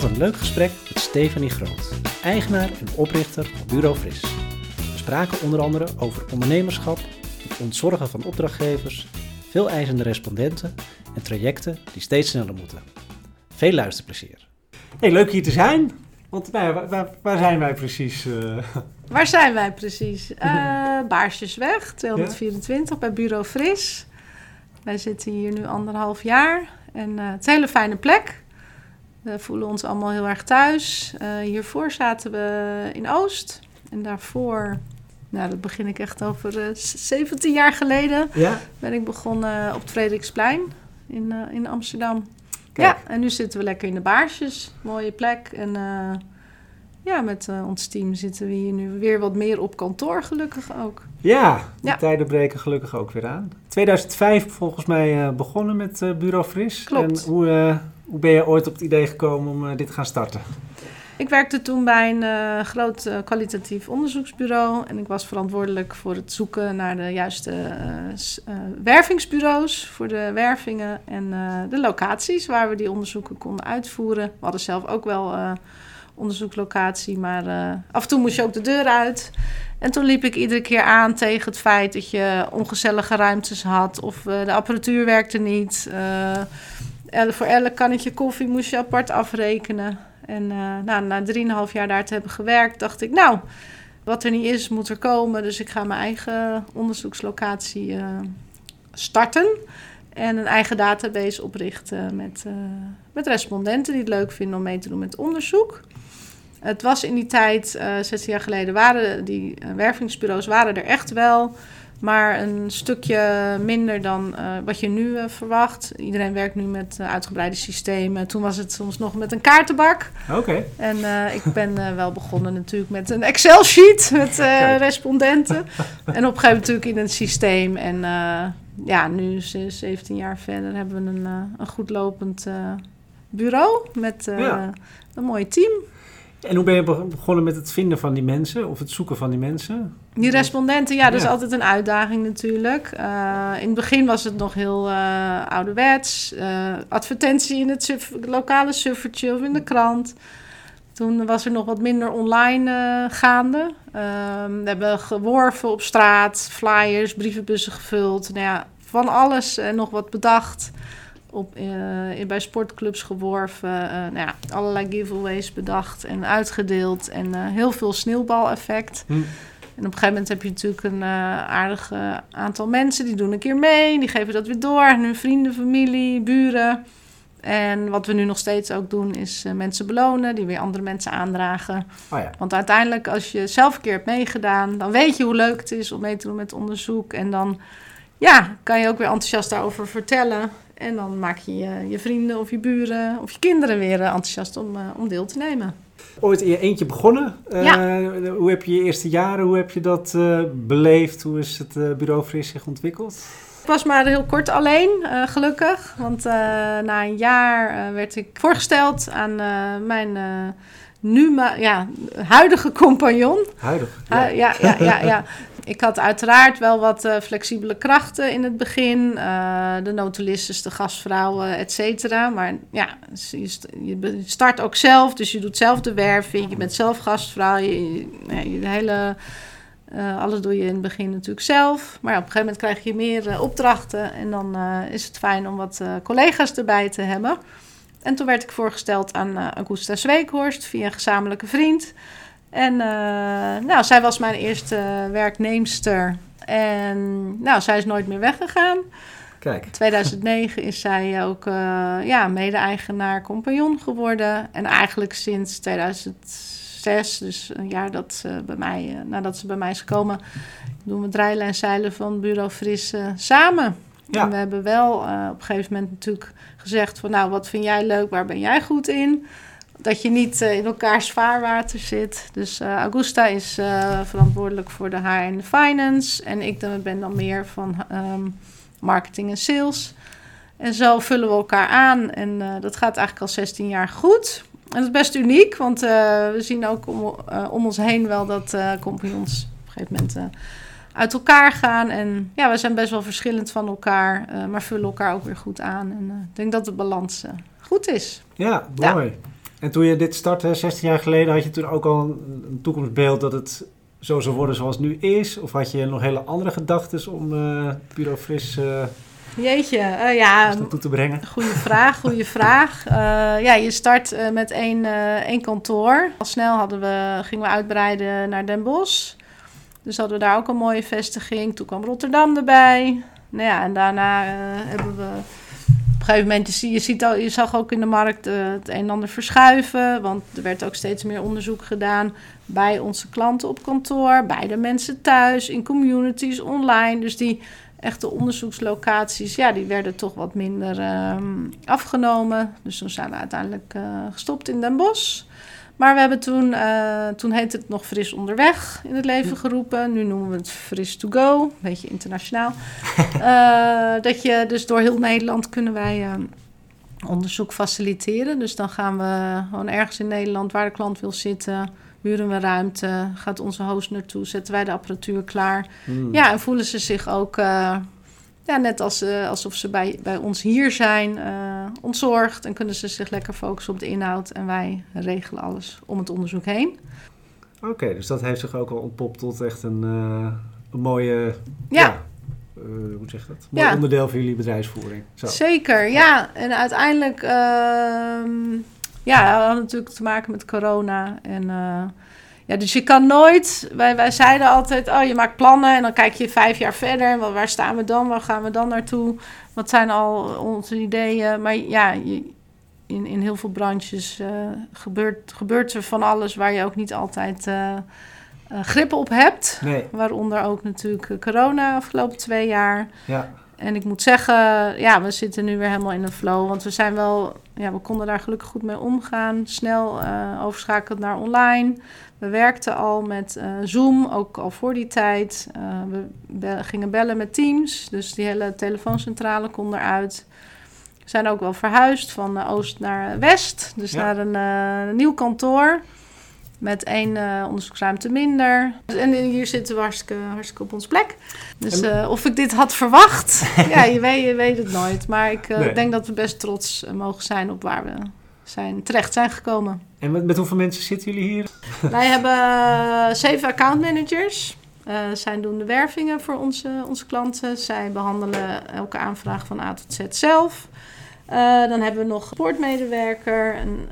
had een leuk gesprek met Stefanie Groot, eigenaar en oprichter van Bureau Fris. We spraken onder andere over ondernemerschap, het ontzorgen van opdrachtgevers, veel eisende respondenten en trajecten die steeds sneller moeten. Veel luisterplezier. Hey, leuk hier te zijn. Want nou ja, waar, waar, waar zijn wij precies? eh? Waar zijn wij precies? Eh Baarsjesweg, 224 bij Bureau Fris. Wij zitten hier nu anderhalf jaar en eh, het is een hele fijne plek. We voelen ons allemaal heel erg thuis. Eh, hiervoor zaten we in Oost en daarvoor, nou dat begin ik echt over eh, 17 jaar geleden, ja? ben ik begonnen op het Frederiksplein in, eh, in Amsterdam. Kijk. Ja, en nu zitten we lekker in de baarsjes. Mooie plek. En ja, met ons team zitten we hier nu weer wat meer op kantoor, gelukkig ook. Ja, de Ja. tijden breken gelukkig ook weer aan. 2005 volgens mij begonnen met Bureau Fris. Klopt. En hoe, hoe ben je ooit op het idee gekomen om eh, dit te gaan starten? Ik werkte toen bij een eh, groot eh, kwalitatief onderzoeksbureau. En ik was verantwoordelijk voor het zoeken naar de juiste wervingsbureaus voor de wervingen en de locaties waar we die onderzoeken konden uitvoeren. We hadden zelf ook wel onderzoeklocatie, maar af en toe moest je ook de deur uit. En toen liep ik iedere keer aan tegen het feit dat je ongezellige ruimtes had of de apparatuur werkte niet. Voor elk kannetje koffie moest je apart afrekenen. En eh, nou, na 3,5 jaar daar te hebben gewerkt, dacht ik, nou, wat er niet is, moet er komen. Dus ik ga mijn eigen onderzoekslocatie eh, starten. En een eigen database oprichten met, eh, met respondenten die het leuk vinden om mee te doen met onderzoek. Het was in die tijd, eh 16 jaar geleden, waren die wervingsbureaus waren er echt wel. Maar een stukje minder dan eh, wat je nu eh, verwacht. Iedereen werkt nu met eh, uitgebreide systemen. Toen was het soms nog met een kaartenbak. Oké. En ik ben wel begonnen natuurlijk met een Excel-sheet met respondenten. en op een gegeven moment natuurlijk in een systeem. En ja, nu, ze- 17 jaar verder, hebben we een, een goed lopend bureau met Ja. een mooi team. En hoe ben je be- begonnen met het vinden van die mensen of het zoeken van die mensen? Die respondenten, ja, dat is altijd een uitdaging natuurlijk. Eh, in het begin was het nog heel eh, ouderwets. Eh, advertentie in het suf- lokale suffertje of in de krant. Toen was er nog wat minder online gaande. Ehm, we hebben geworven op straat, flyers, brievenbussen gevuld. Nou ja, van alles en nog wat bedacht. Op, eh, bij sportclubs geworven. eh, nou ja, allerlei giveaways bedacht en uitgedeeld. En eh, heel veel sneeuwbaleffect. Hm. En op een gegeven moment heb je natuurlijk een aardig aantal mensen die doen een keer mee, die geven dat weer door aan hun vrienden, familie, buren. En wat we nu nog steeds ook doen, is mensen belonen die weer andere mensen aandragen. Oh ja. Want uiteindelijk, als je zelf een keer hebt meegedaan, dan weet je hoe leuk het is om mee te doen met onderzoek. En dan ja, kan je ook weer enthousiast daarover vertellen. En dan maak je je, je vrienden of je buren of je kinderen weer eh, enthousiast om, eh, om deel te nemen. Ooit in je eentje begonnen. Eh, Ja. Hoe heb je je eerste jaren, hoe heb je dat beleefd? Hoe is het eh, Bureau Fris zich ontwikkeld? Ik was maar heel kort alleen, gelukkig. Want na een jaar werd ik voorgesteld aan mijn nu ja, huidige compagnon. Huidig. Ja. ja, ja, ja, ja. Ik had uiteraard wel wat eh, flexibele krachten in het begin. eh, de notulistes, de gastvrouwen, et cetera. Maar ja, je st- je start ook zelf. Dus je doet zelf de werving. Je bent zelf gastvrouw. Je, je- je hele, eh, alles doe je in het begin natuurlijk zelf. Maar op een gegeven moment krijg je meer opdrachten. En dan is het fijn om wat collega's erbij te hebben. En toen werd ik voorgesteld aan Augusta Zweekhorst via een gezamenlijke vriend. En eh, nou, zij was mijn eerste werknemster. En nou, zij is nooit meer weggegaan. Kijk. In 2009 is zij ook eh, ja, mede-eigenaar compagnon geworden. En eigenlijk sinds 2006, dus een jaar dat ze bij mij, eh, nadat ze bij mij is gekomen, doen we dreilen en zeilen van Bureau Fris eh, samen. Ja. En we hebben wel eh, op een gegeven moment natuurlijk gezegd van nou, wat vind jij leuk, waar ben jij goed in? Dat je niet eh, in elkaars vaarwater zit. Dus eh, Augusta is eh, verantwoordelijk voor de HR en de finance. En ik dan, ben dan meer van ehm, marketing en sales. En zo vullen we elkaar aan. En eh, dat gaat eigenlijk al 16 jaar goed. En dat is best uniek, want eh, we zien ook om, om ons heen wel dat eh compagnons op een gegeven moment uit elkaar gaan. En ja, we zijn best wel verschillend van elkaar, eh, maar vullen elkaar ook weer goed aan. En eh, ik denk dat de balans goed is. Ja, Ja. En toen je dit startte, 16 jaar geleden, had je toen ook al een, toekomstbeeld dat het zo zou worden zoals het nu is? Of had je nog hele andere gedachten om uh, Bureau Fris uh, Jeetje, uh, ja, toe te brengen? Goeie vraag, goede vraag. ja, je start met één, één kantoor. Al snel hadden we, gingen we uitbreiden naar Den Bosch. Dus hadden we daar ook een mooie vestiging. Toen kwam Rotterdam erbij. Nou ja, en daarna hebben we een gegeven moment, je, ziet al, je zag ook in de markt uh, het een en ander verschuiven. Want er werd ook steeds meer onderzoek gedaan bij onze klanten op kantoor, bij de mensen thuis, in communities, online. Dus die echte onderzoekslocaties, ja, die werden toch wat minder uh, afgenomen. Dus toen zijn we uiteindelijk uh, gestopt in Den Bosch. Maar we hebben toen, uh, toen heette het nog Fris Onderweg in het leven geroepen. Nu noemen we het Fris to Go, een beetje internationaal. uh, dat je dus door heel Nederland kunnen wij uh, onderzoek faciliteren. Dus dan gaan we gewoon ergens in Nederland waar de klant wil zitten, huren we ruimte, gaat onze host naartoe, zetten wij de apparatuur klaar. Hmm. Ja, en voelen ze zich ook ja, net als, uh, alsof ze bij, bij ons hier zijn, uh, ontzorgd. En kunnen ze zich lekker focussen op de inhoud. En wij regelen alles om het onderzoek heen. Oké, dus dat heeft zich ook al ontpopt tot echt een, uh, een mooie... Ja. ja hoe zeg je dat? Mooi ja. onderdeel van jullie bedrijfsvoering. Zo. Zeker, ja. En uiteindelijk... ehm ja, we hadden natuurlijk te maken met corona. En ja, dus je kan nooit. Wij, wij zeiden altijd: oh, je maakt plannen en dan kijk je vijf jaar verder. Waar, waar staan we dan? Waar gaan we dan naartoe? Wat zijn al onze ideeën? Maar ja, je, in, in heel veel branches uh, gebeurt, gebeurt er van alles waar je ook niet altijd uh, uh, grip op hebt. Nee. Waaronder ook natuurlijk corona afgelopen twee jaar. Ja. En ik moet zeggen, ja, we zitten nu weer helemaal in een flow. Want we zijn wel, ja, we konden daar gelukkig goed mee omgaan. Snel uh, overschakeld naar online. We werkten al met uh, Zoom, ook al voor die tijd. Uh, we be gingen bellen met Teams, dus die hele telefooncentrale kon eruit. We zijn ook wel verhuisd van oost naar west, dus ja. naar een, een, nieuw kantoor. Met één onderzoeksruimte minder. En hier zitten we hartstikke, hartstikke op ons plek. Dus of ik dit had verwacht, ja, je weet, je weet het nooit. Maar ik nee. denk dat we best trots mogen zijn op waar we zijn, terecht zijn gekomen. En met, met hoeveel mensen zitten jullie hier? Wij hebben uh, zeven accountmanagers. Uh, zij doen de wervingen voor onze, onze klanten. Zij behandelen elke aanvraag van A tot Z zelf. Uh, dan hebben we nog een sportmedewerker, een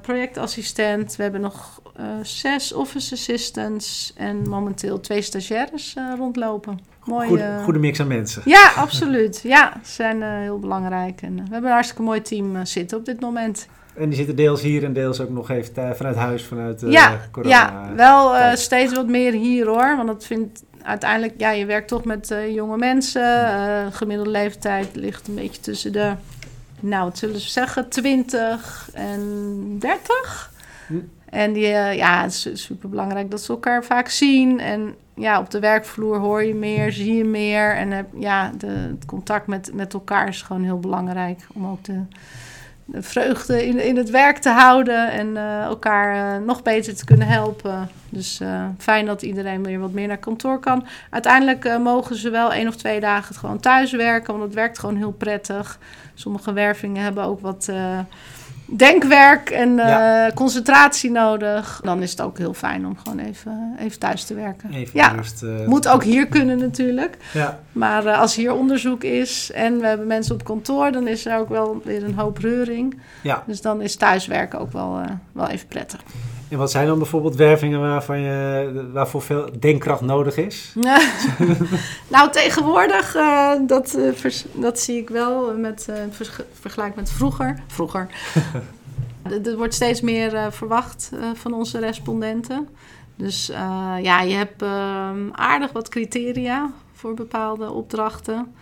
projectassistent. We hebben nog zes office assistants en momenteel twee stagiaires rondlopen. Mooi, goede, goede mix aan mensen. Ja, absoluut. Ja, ze zijn heel belangrijk. En we hebben een hartstikke mooi team zitten op dit moment. En die zitten deels hier en deels ook nog even vanuit huis, vanuit ja, corona. Ja, wel steeds wat meer hier hoor. Want dat vindt uiteindelijk, ja, je werkt toch met jonge mensen. Gemiddelde leeftijd ligt een beetje tussen de, nou, wat zullen we zeggen, 20 en 30. Hm. En die, ja, het is super belangrijk dat ze elkaar vaak zien. En ja, op de werkvloer hoor je meer, zie je meer. En ja, de, het contact met, met elkaar is gewoon heel belangrijk om ook de vreugde in, in het werk te houden en uh, elkaar uh, nog beter te kunnen helpen. Dus uh, fijn dat iedereen weer wat meer naar kantoor kan. Uiteindelijk mogen ze wel één of twee dagen gewoon thuis werken, want het werkt gewoon heel prettig. Sommige wervingen hebben ook wat denkwerk en ja. concentratie nodig. Dan is het ook heel fijn om gewoon even, even thuis te werken. Even ja, eerst, moet ook hier kunnen natuurlijk. Ja. Maar uh, als hier onderzoek is en we hebben mensen op kantoor, dan is er ook wel weer een hoop reuring. Ja. Dus dan is thuiswerken ook wel, wel even prettig. En wat zijn dan bijvoorbeeld wervingen waarvan je, waarvoor veel denkkracht nodig is? nou, tegenwoordig, uh, dat, dat zie ik wel met vergelijk met vroeger. Vroeger. er wordt steeds meer verwacht van onze respondenten. Dus ja, je hebt ehm, aardig wat criteria voor bepaalde opdrachten.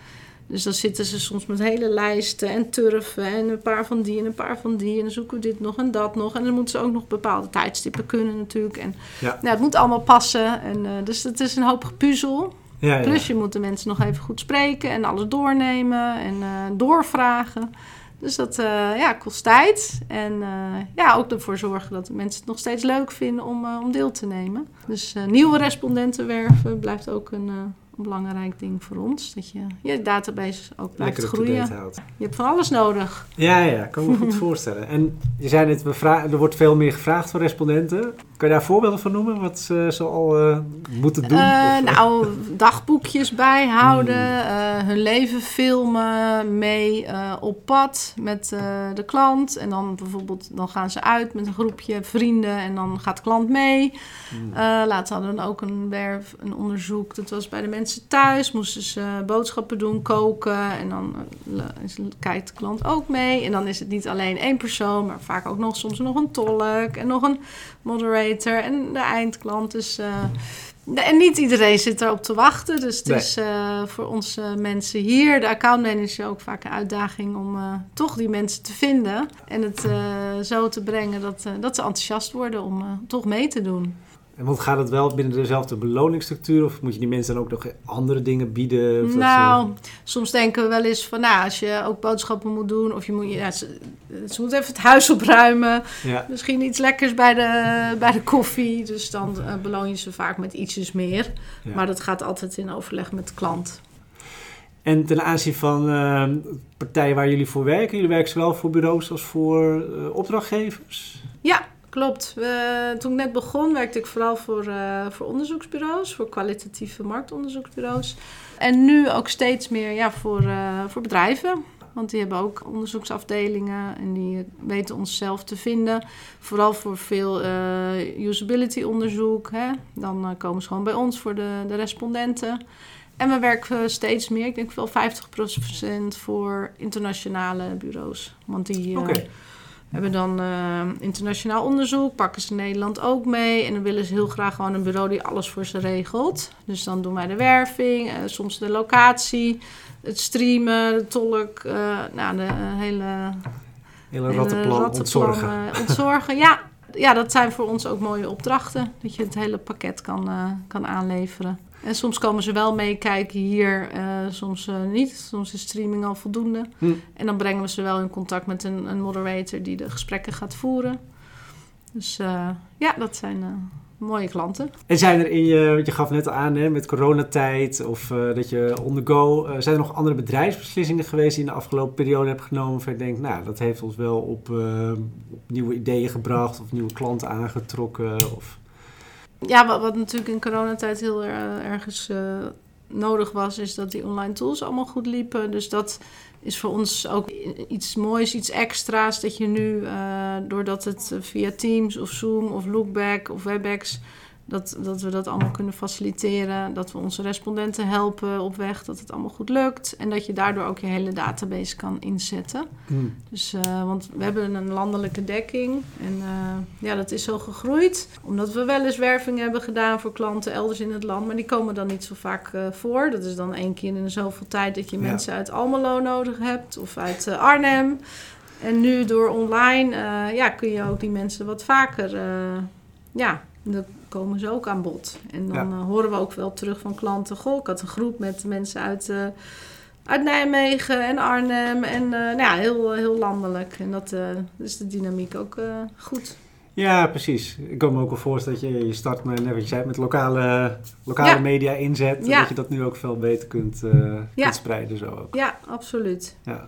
Dus dan zitten ze soms met hele lijsten en turven en een paar van die en een paar van die. En dan zoeken we dit nog en dat nog. En dan moeten ze ook nog bepaalde tijdstippen kunnen natuurlijk. En ja. Nou, het moet allemaal passen. En, uh, dus het is een hoop puzzel. Ja, ja. Plus je moet de mensen nog even goed spreken en alles doornemen en uh, doorvragen. Dus dat uh, ja, kost tijd. En uh, ja, ook ervoor zorgen dat de mensen het nog steeds leuk vinden om, uh, om deel te nemen. Dus nieuwe respondenten werven blijft ook een, een belangrijk ding voor ons. Dat je je database ook blijft Lekker groeien. houdt. Je hebt van alles nodig. Ja, ja, kan me goed voorstellen. En je zei net, er wordt veel meer gevraagd van respondenten. Kan je daar voorbeelden van noemen? Wat ze zoal eh moeten doen? Eh, nou, dagboekjes bijhouden, Hmm. eh, hun leven filmen, mee op pad met de klant. En dan bijvoorbeeld, dan gaan ze uit met een groepje vrienden en dan gaat de klant mee. hmm. Laatst hadden we ook een, werf, een onderzoek. Dat was bij de mensen thuis. Moesten ze boodschappen doen, koken. En dan eh, is- kijkt de klant ook mee. En dan is het niet alleen één persoon, maar vaak ook nog soms nog een tolk en nog een moderator en de eindklant. Dus, eh, en niet iedereen zit erop te wachten. Dus het Nee. is eh, voor onze mensen hier, de accountmanager, ook vaak een uitdaging om toch die mensen te vinden. En het zo te brengen dat, dat ze enthousiast worden om toch mee te doen. En want gaat het wel binnen dezelfde beloningsstructuur? Of moet je die mensen dan ook nog andere dingen bieden? Of dat ze- Nou, soms denken we wel eens van, nou, als je ook boodschappen moet doen, of je moet, ja, ze, ze moet even het huis opruimen, ja. misschien iets lekkers bij de, bij de koffie, dus dan eh, beloon je ze vaak met ietsjes meer. Ja. Maar dat gaat altijd in overleg met de klant. En ten aanzien van eh, partijen waar jullie voor werken, jullie werken zowel voor bureaus als voor eh, opdrachtgevers? Ja, klopt. Toen ik net begon, werkte ik vooral voor, eh, voor onderzoeksbureaus, voor kwalitatieve marktonderzoeksbureaus. En nu ook steeds meer ja, voor, eh, voor bedrijven. Want die hebben ook onderzoeksafdelingen en die weten ons zelf te vinden. Vooral voor veel eh, usability onderzoek. Hè. Dan komen ze gewoon bij ons voor de, de respondenten. En we werken steeds meer, ik denk wel 50% voor internationale bureaus. Want die, eh, Oké. hebben dan eh, internationaal onderzoek, pakken ze Nederland ook mee. En dan willen ze heel graag gewoon een bureau die alles voor ze regelt. Dus dan doen wij de werving, eh, soms de locatie, het streamen, de tolk, eh, nou, de eh, hele, Hele rattenplan, rattenplan, ontzorgen. ontzorgen. ja, ja, dat zijn voor ons ook mooie opdrachten. Dat je het hele pakket kan, kan aanleveren. En soms komen ze wel meekijken hier, eh, soms eh, niet. Soms is streaming al voldoende. Hm. En dan brengen we ze wel in contact met een, een moderator die de gesprekken gaat voeren. Dus eh, ja, dat zijn mooie klanten. En zijn er in je, want je gaf net aan hè, met coronatijd of dat je on the go, zijn er nog andere bedrijfsbeslissingen geweest die je in de afgelopen periode hebt genomen waarvan je denkt, nou dat heeft ons wel op, op nieuwe ideeën gebracht of nieuwe klanten aangetrokken? Of... Ja, wat, natuurlijk in coronatijd heel er- ergens eh, nodig was, is dat die online tools allemaal goed liepen. Dus dat is voor ons ook iets moois, iets extra's. Dat je nu, eh, doordat het eh, via Teams of Zoom of Lookback of WebEx, dat, dat we dat allemaal kunnen faciliteren. Dat we onze respondenten helpen op weg, dat het allemaal goed lukt. En dat je daardoor ook je hele database kan inzetten. Hm. Dus, eh, want we hebben een landelijke dekking en eh, ja, dat is zo gegroeid. Omdat we wel eens werving hebben gedaan voor klanten elders in het land, maar die komen dan niet zo vaak eh, voor. Dat is dan één keer in zoveel tijd dat je Ja. mensen uit Almelo nodig hebt of uit Arnhem. En nu door online ja, kun je ook die mensen wat vaker, ja, komen ze ook aan bod. En dan Ja. eh, horen we ook wel terug van klanten, goh, ik had een groep met mensen uit... eh, uit Nijmegen en Arnhem en eh, nou ja, heel, heel landelijk. En dat is de dynamiek ook goed. Ja, precies. Ik kan me ook wel voorstellen dat je, je start met, net wat je zei, met lokale, lokale Ja. media inzet. Ja. dat je dat nu ook veel beter kunt, Ja. kunt spreiden zo ook. Ja, absoluut. Ja.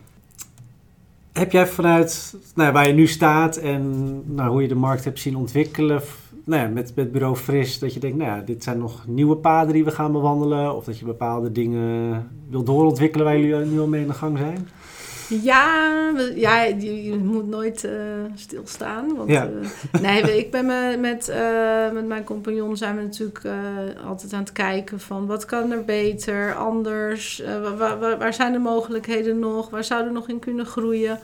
Heb jij vanuit nou, waar je nu staat en nou, hoe je de markt hebt zien ontwikkelen, nou ja, met, met Bureau Fris, dat je denkt, nou ja, dit zijn nog nieuwe paden die we gaan bewandelen, of dat je bepaalde dingen wil doorontwikkelen waar jullie nu al mee in de gang zijn? Ja, ja je, je moet nooit eh, stilstaan. Want, Ja. eh, nee, ik ben me, met, eh, met mijn compagnon zijn we natuurlijk altijd aan het kijken van wat kan er beter, anders, eh, wa- wa- wa- waar, zijn de mogelijkheden nog, waar zouden we nog in kunnen groeien.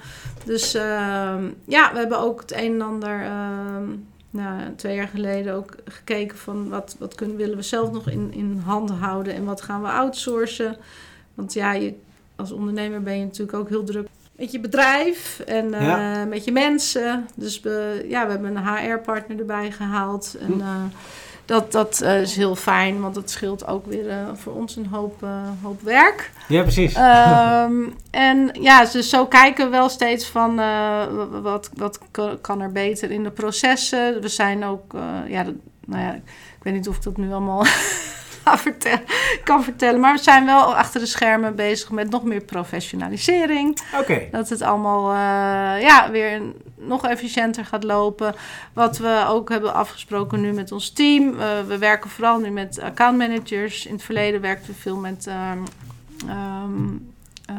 Dus ehm, ja, we hebben ook het een en ander ehm, nou, twee jaar geleden ook gekeken van wat, wat kunnen, willen we zelf nog in, in handen houden en wat gaan we outsourcen. Want ja, je, als ondernemer ben je natuurlijk ook heel druk met je bedrijf en eh, Ja. met je mensen. Dus we, ja, we hebben een HR-partner erbij gehaald. En Hm. eh, dat, dat eh, is heel fijn, want dat scheelt ook weer eh, voor ons een hoop, eh, hoop werk. Ja, precies. Ehm, en ja, dus zo kijken we wel steeds van wat, wat ka- kan er beter in de processen. We zijn ook, ja, dat- nou ja, ik weet niet of ik dat nu allemaal ga vertellen, kan vertellen. Maar we zijn wel achter de schermen bezig met nog meer professionalisering. Oké. Dat het allemaal eh, ja, weer nog efficiënter gaat lopen. Wat we ook hebben afgesproken nu met ons team. Eh, we werken vooral nu met accountmanagers. In het verleden werkten we veel met... ehm, ehm, eh,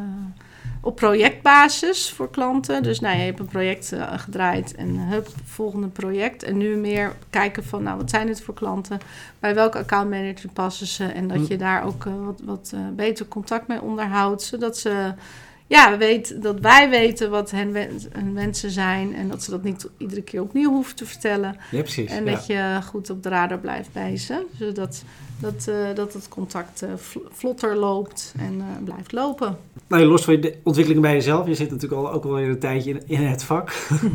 op projectbasis voor klanten. Dus nou, je hebt een project eh, gedraaid en hup, volgende project. En nu meer kijken van, nou, wat zijn dit voor klanten? Bij welke accountmanager passen ze? En dat Hm. je daar ook eh, wat, wat eh, beter contact mee onderhoudt. Zodat ze, ja, weet, dat wij weten wat hun, wens- hun wensen zijn. En dat ze dat niet iedere keer opnieuw hoeven te vertellen. Ja, precies. En ja. dat je goed op de radar blijft bij ze. Zodat dat, eh, dat het contact eh, vl- vlotter loopt en eh, blijft lopen. Nou, los van de ontwikkelingen bij jezelf, je zit natuurlijk al ook alweer een tijdje in, in het vak.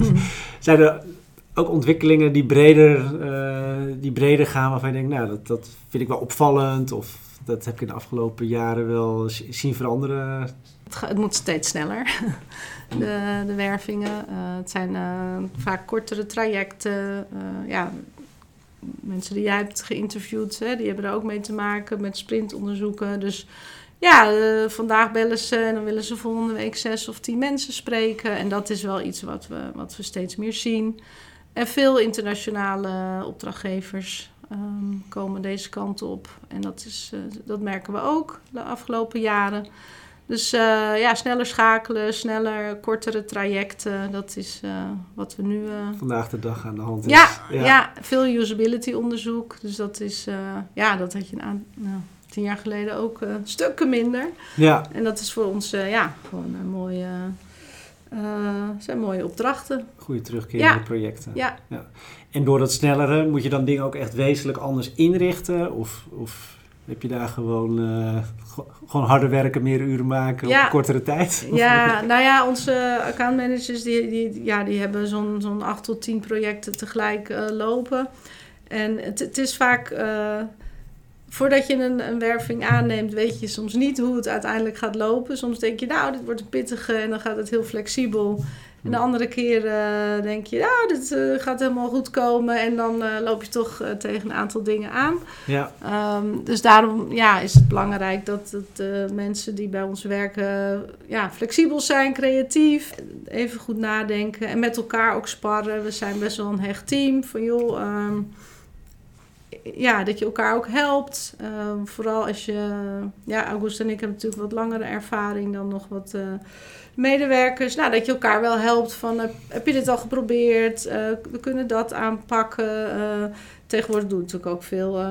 Zijn er ook ontwikkelingen die breder, die breder gaan, waarvan je denkt, nou, dat, dat vind ik wel opvallend, of dat heb ik in de afgelopen jaren wel zien veranderen? Het, moet steeds sneller, de, de wervingen. Eh, het zijn eh, vaak kortere trajecten. Eh, ja, mensen die jij hebt geïnterviewd, hè, die hebben er ook mee te maken met sprintonderzoeken. Dus ja, vandaag bellen ze en dan willen ze volgende week zes of tien mensen spreken. En dat is wel iets wat we, wat we steeds meer zien. En veel internationale opdrachtgevers ehm, komen deze kant op. En dat, is, dat merken we ook de afgelopen jaren. Dus eh, ja, sneller schakelen, sneller, kortere trajecten. Dat is eh, wat we nu. eh, Vandaag de dag aan de hand is. ja, ja. veel usability onderzoek. Dus dat is, ja, dat had je een nou, tien jaar geleden ook stukken minder. Ja, En dat is voor ons, ja, gewoon een mooie, zijn mooie opdrachten. goede terugkerende Ja. projecten. Ja, En door dat snellere moet je dan dingen ook echt wezenlijk anders inrichten? Of, of heb je daar gewoon, eh, gewoon harder werken, meer uren maken Ja. op kortere tijd? ja, nou ja, onze accountmanagers die, die, ja, die hebben zo'n zo'n acht tot tien projecten tegelijk eh, lopen. En het, het is vaak, eh, voordat je een, een werving aanneemt, weet je soms niet hoe het uiteindelijk gaat lopen. Soms denk je, nou, dit wordt een pittige en dan gaat het heel flexibel. En de andere keer eh, denk je, nou, dit eh, gaat helemaal goed komen. En dan eh, loop je toch tegen een aantal dingen aan. Ja, Ehm, dus daarom ja, is het belangrijk dat mensen die bij ons werken ja, flexibel zijn, creatief, even goed nadenken en met elkaar ook sparren. We zijn best wel een hecht team van joh, ehm, ja, dat je elkaar ook helpt. Ehm, vooral als je, ja, August en ik hebben natuurlijk wat langere ervaring dan nog wat medewerkers. Nou, dat je elkaar wel helpt van, heb, heb je dit al geprobeerd? Eh, we kunnen dat aanpakken. Eh, Tegenwoordig doen we natuurlijk ook veel eh,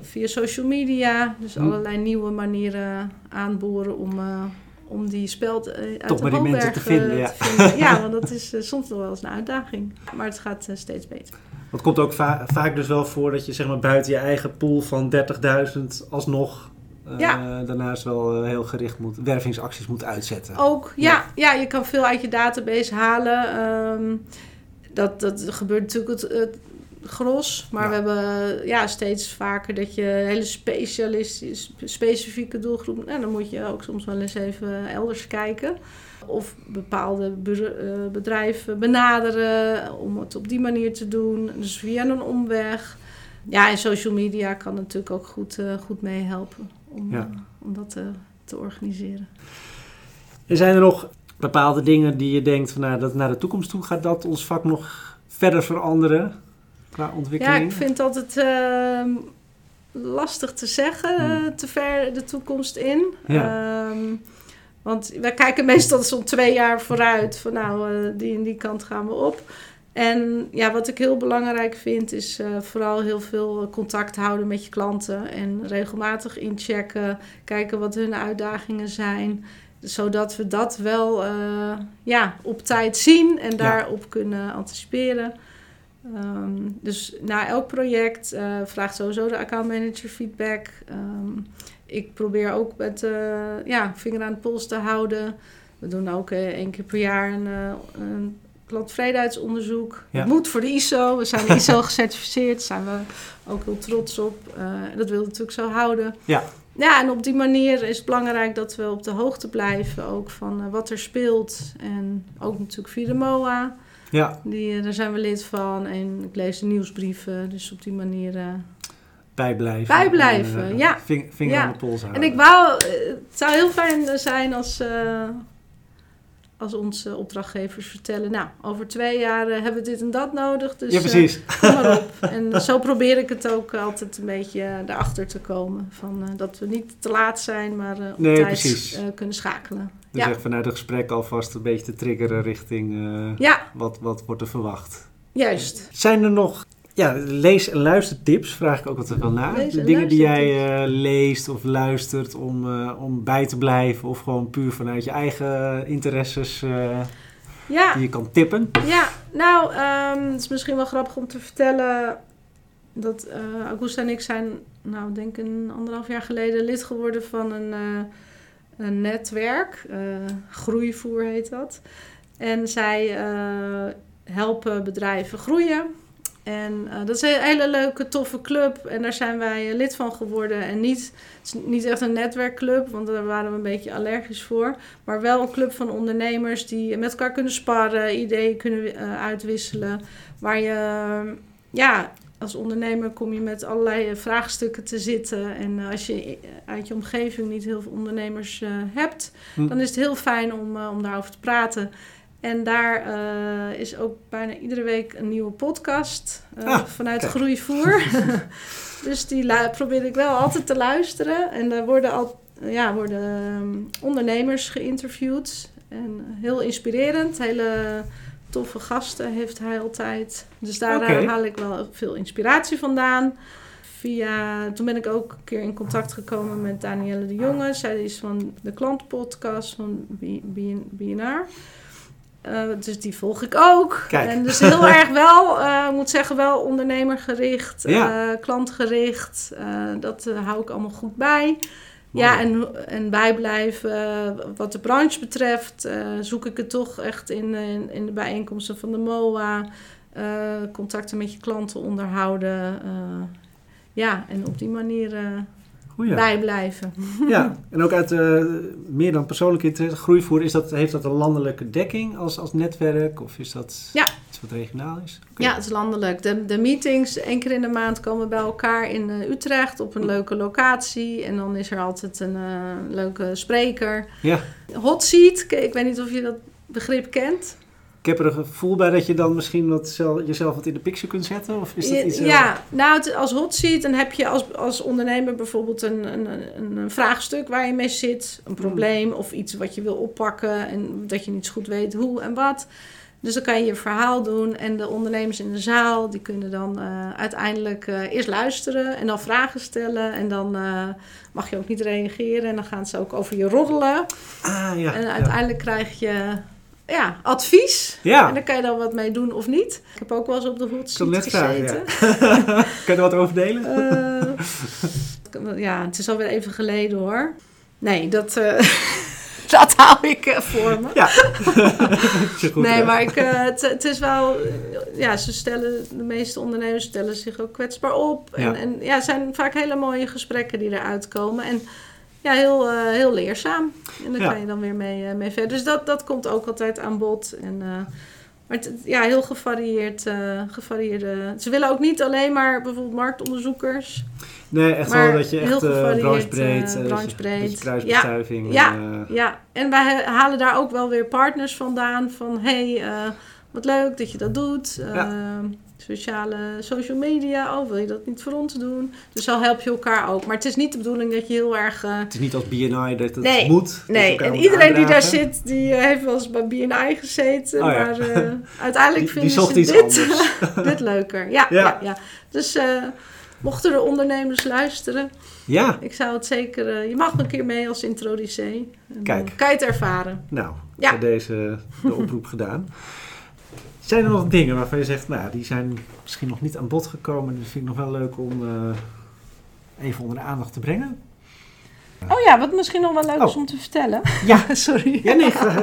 via social media. Dus Hm. allerlei nieuwe manieren aanboren om, eh, om die speld eh, uit Toch de mensen te vinden, eh, ja. te vinden. Ja, want dat is eh, soms nog wel eens een uitdaging. Maar het gaat eh, steeds beter. het komt ook va- vaak dus wel voor dat je zeg maar buiten je eigen pool van 30.000 alsnog eh, Ja. daarnaast wel eh, heel gericht moet, wervingsacties moet uitzetten. Ook, ja, ja. je kan veel uit je database halen. Ehm, dat, dat gebeurt natuurlijk het, het gros. Maar Ja. we hebben ja, steeds vaker dat je hele specialistisch, specifieke doelgroep... En dan moet je ook soms wel eens even elders kijken. Of bepaalde eh, bedrijven benaderen om het op die manier te doen. Dus via een omweg. Ja, en social media kan natuurlijk ook goed, eh, goed meehelpen om, Ja. eh, om dat te, te organiseren. En zijn er nog bepaalde dingen die je denkt van nou, dat naar de toekomst toe gaat dat ons vak nog verder veranderen qua Ja, ontwikkeling? ik vind het altijd ehm, lastig te zeggen, Hmm. eh, te ver de toekomst in. Ja. Ehm, want wij kijken meestal zo'n twee jaar vooruit van nou, eh, die en die kant gaan we op. En ja, wat ik heel belangrijk vind is eh, vooral heel veel contact houden met je klanten. En regelmatig inchecken, kijken wat hun uitdagingen zijn. Zodat we dat wel eh, ja, op tijd zien en daarop kunnen anticiperen. Ehm, dus na elk project eh, vraagt sowieso de accountmanager feedback. Ehm, ik probeer ook met ja, vinger aan de pols te houden. We doen ook één keer per jaar een, een klanttevredenheidsonderzoek. Ja. Het moet voor de ISO. We zijn ISO gecertificeerd. Daar zijn we ook heel trots op. Eh, dat willen we natuurlijk zo houden. Ja. Ja, en op die manier is het belangrijk dat we op de hoogte blijven ook van eh, wat er speelt. En ook natuurlijk via de MOA. Ja, Die, eh, daar zijn we lid van. En ik lees de nieuwsbrieven. Dus op die manier. eh, bijblijven. Bijblijven, en, ja. ving- vinger Ja. aan de pols En houden. ik wou, het zou heel fijn zijn als, als onze opdrachtgevers vertellen, nou, over twee jaar eh, hebben we dit en dat nodig. Dus ja, eh, precies. kom maar op. En zo probeer ik het ook altijd een beetje eh, erachter te komen. Van, dat we niet te laat zijn, maar op Nee, tijd kunnen schakelen. Dus Ja. echt vanuit het gesprek alvast een beetje te triggeren richting Ja, wat, wat wordt er verwacht. juist. Zijn er nog ja, lees- en luistertips? Vraag ik ook altijd wel naar. Lees- De en dingen die jij eh, leest of luistert om, eh, om bij te blijven. Of gewoon puur vanuit je eigen interesses eh, Ja, die je kan tippen. ja. nou, ehm, het is misschien wel grappig om te vertellen dat Augusta en ik zijn, nou, denk een anderhalf jaar geleden lid geworden van een, een netwerk. groeivoer heet dat. En zij helpen bedrijven groeien. En eh, dat is een hele leuke, toffe club. En daar zijn wij eh, lid van geworden. En niet, het is niet echt een netwerkclub, want daar waren we een beetje allergisch voor. Maar wel een club van ondernemers die met elkaar kunnen sparren, ideeën kunnen eh, uitwisselen. Waar je, ja, als ondernemer kom je met allerlei vraagstukken te zitten. En als je uit je omgeving niet heel veel ondernemers hebt, Hm. dan is het heel fijn om, om daarover te praten. En daar eh, is ook bijna iedere week een nieuwe podcast eh, Ah, vanuit kijk. Groeivoer. dus die probeer ik wel altijd te luisteren. En daar worden, al, ja, worden ehm, ondernemers geïnterviewd. En heel inspirerend. Hele toffe gasten heeft hij altijd. Dus daar haal ik wel veel inspiratie vandaan. Via, toen ben ik ook een keer in contact gekomen met Danielle de Jonge. Zij is van de klantpodcast van BNR. Eh, dus die volg ik ook. Kijk. En dus heel erg wel, ik moet zeggen, wel ondernemergericht, Ja. eh, klantgericht. Dat hou ik allemaal goed bij. Mooi. Ja, en, en bijblijven. wat de branche betreft, zoek ik het toch echt in, in, in de bijeenkomsten van de MOA. contacten met je klanten onderhouden. ja, en op die manier eh, Goeie. bijblijven. Ja, en ook uit eh, meer dan persoonlijke interesse. Groeivoer, is dat, heeft dat een landelijke dekking als, als netwerk? Of is dat Ja. iets wat regionaal is? Ja, het is landelijk. De, de meetings, één keer in de maand komen bij elkaar in eh, Utrecht op een leuke locatie. En dan is er altijd een eh, leuke spreker. Ja. Hot seat, ik weet niet of je dat begrip kent. Ik heb er een gevoel bij dat je dan misschien wat zel- jezelf wat in de picture kunt zetten. Of is dat iets... eh, Ja, nou, het- als hot seat, dan heb je als, als ondernemer bijvoorbeeld een, een, een, een vraagstuk waar je mee zit. Een probleem of iets wat je wil oppakken en dat je niet zo goed weet hoe en wat. Dus dan kan je je verhaal doen en de ondernemers in de zaal, die kunnen dan eh, uiteindelijk eh, eerst luisteren en dan vragen stellen. En dan mag je ook niet reageren en dan gaan ze ook over je roddelen. Ah, ja. en ja. uiteindelijk krijg je ja, advies. Ja, En dan kan je dan wat mee doen of niet. Ik heb ook wel eens op de hot wil seat net vragen, gezeten. ja. kan je er wat over delen? Eh, ja, het is alweer even geleden hoor. Nee, dat, eh, dat hou ik eh, voor me. Ja. Goed, nee, hè? maar ik, het, is wel... Ja, ze stellen, de meeste ondernemers stellen zich ook kwetsbaar op. En Ja. en, ja het zijn vaak hele mooie gesprekken die eruit komen. En ja, heel, eh, heel leerzaam. En daar Ja. kan je dan weer mee, eh, mee verder. Dus dat, dat komt ook altijd aan bod. En, eh, maar het, ja, heel gevarieerd, gevarieerde... Ze willen ook niet alleen maar bijvoorbeeld marktonderzoekers... Nee, echt Maar wel dat je heel echt gevarieerd, branchebreed, branchebreed. kruisbestuiving. Ja, eh, Ja, en wij halen daar ook wel weer partners vandaan. Van hey, eh, wat leuk dat je dat doet. Ja. Sociale, social media. Oh, wil je dat niet voor ons doen? Dus zo help je elkaar ook. Maar het is niet de bedoeling dat je heel erg. eh, Het is niet als BNI dat het Nee, moet. nee, en iedereen die daar zit, die eh, heeft wel eens bij BNI gezeten. Oh ja. Maar eh, uiteindelijk Die- die vinden zocht ze iets dit, dit leuker. Ja, Ja. ja. Ja, Dus mochten er ondernemers luisteren, Ja, ik zou het zeker... je mag een keer mee als introducee. Kijk. kan je het ervaren. nou, Ja. deze de oproep gedaan. Zijn er nog dingen waarvan je zegt, nou, die zijn misschien nog niet aan bod gekomen. Dus vind ik nog wel leuk om eh, even onder de aandacht te brengen. Oh ja, wat misschien nog wel leuk is Oh. om te vertellen. Ja. Sorry. Ja, nee, eh,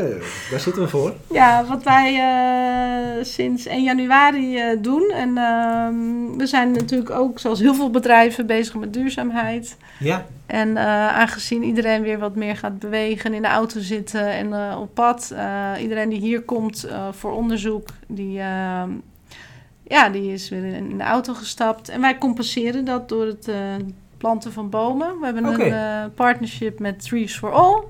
daar zitten we voor. Ja, wat wij eh, sinds 1 januari eh, doen. En ehm, we zijn natuurlijk ook, zoals heel veel bedrijven, bezig met duurzaamheid. Ja, En aangezien iedereen weer wat meer gaat bewegen, in de auto zitten en op pad. iedereen die hier komt voor onderzoek, die, ehm, ja, die is weer in, in de auto gestapt. En wij compenseren dat door het planten van bomen. We hebben een eh, partnership met Trees for All.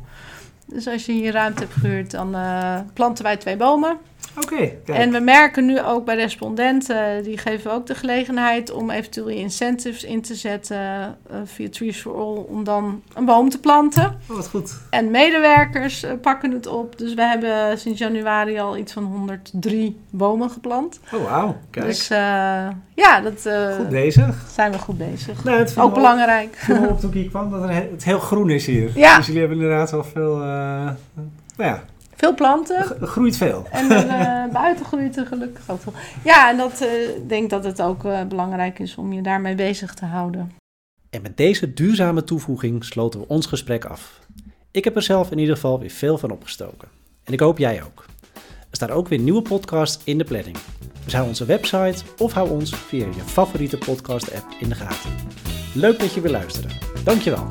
Dus als je hier ruimte hebt gehuurd, dan eh, planten wij twee bomen. Oké. En we merken nu ook bij respondenten, die geven ook de gelegenheid om eventueel incentives in te zetten eh, via Trees for All om dan een boom te planten. Oh, wat goed. En medewerkers eh, pakken het op. Dus we hebben sinds januari al iets van 103 bomen geplant. Oh, wauw. Kijk. Dus eh, ja, dat eh, goed bezig. zijn we goed bezig. Nou, het Ook belangrijk. op- viel op toen ik hier kwam dat he- het heel groen is hier. Ja. Dus jullie hebben inderdaad wel veel... eh, nou ja, Veel planten. groeit veel. En er, eh, buiten groeit er gelukkig ook veel. Ja, en dat, eh, ik denk dat het ook eh, belangrijk is om je daarmee bezig te houden. En met deze duurzame toevoeging sloten we ons gesprek af. Ik heb er zelf in ieder geval weer veel van opgestoken. En ik hoop jij ook. Er staan ook weer nieuwe podcasts in de planning. Dus hou onze website of hou ons via je favoriete podcast app in de gaten. Leuk dat je weer luisterde. Dankjewel.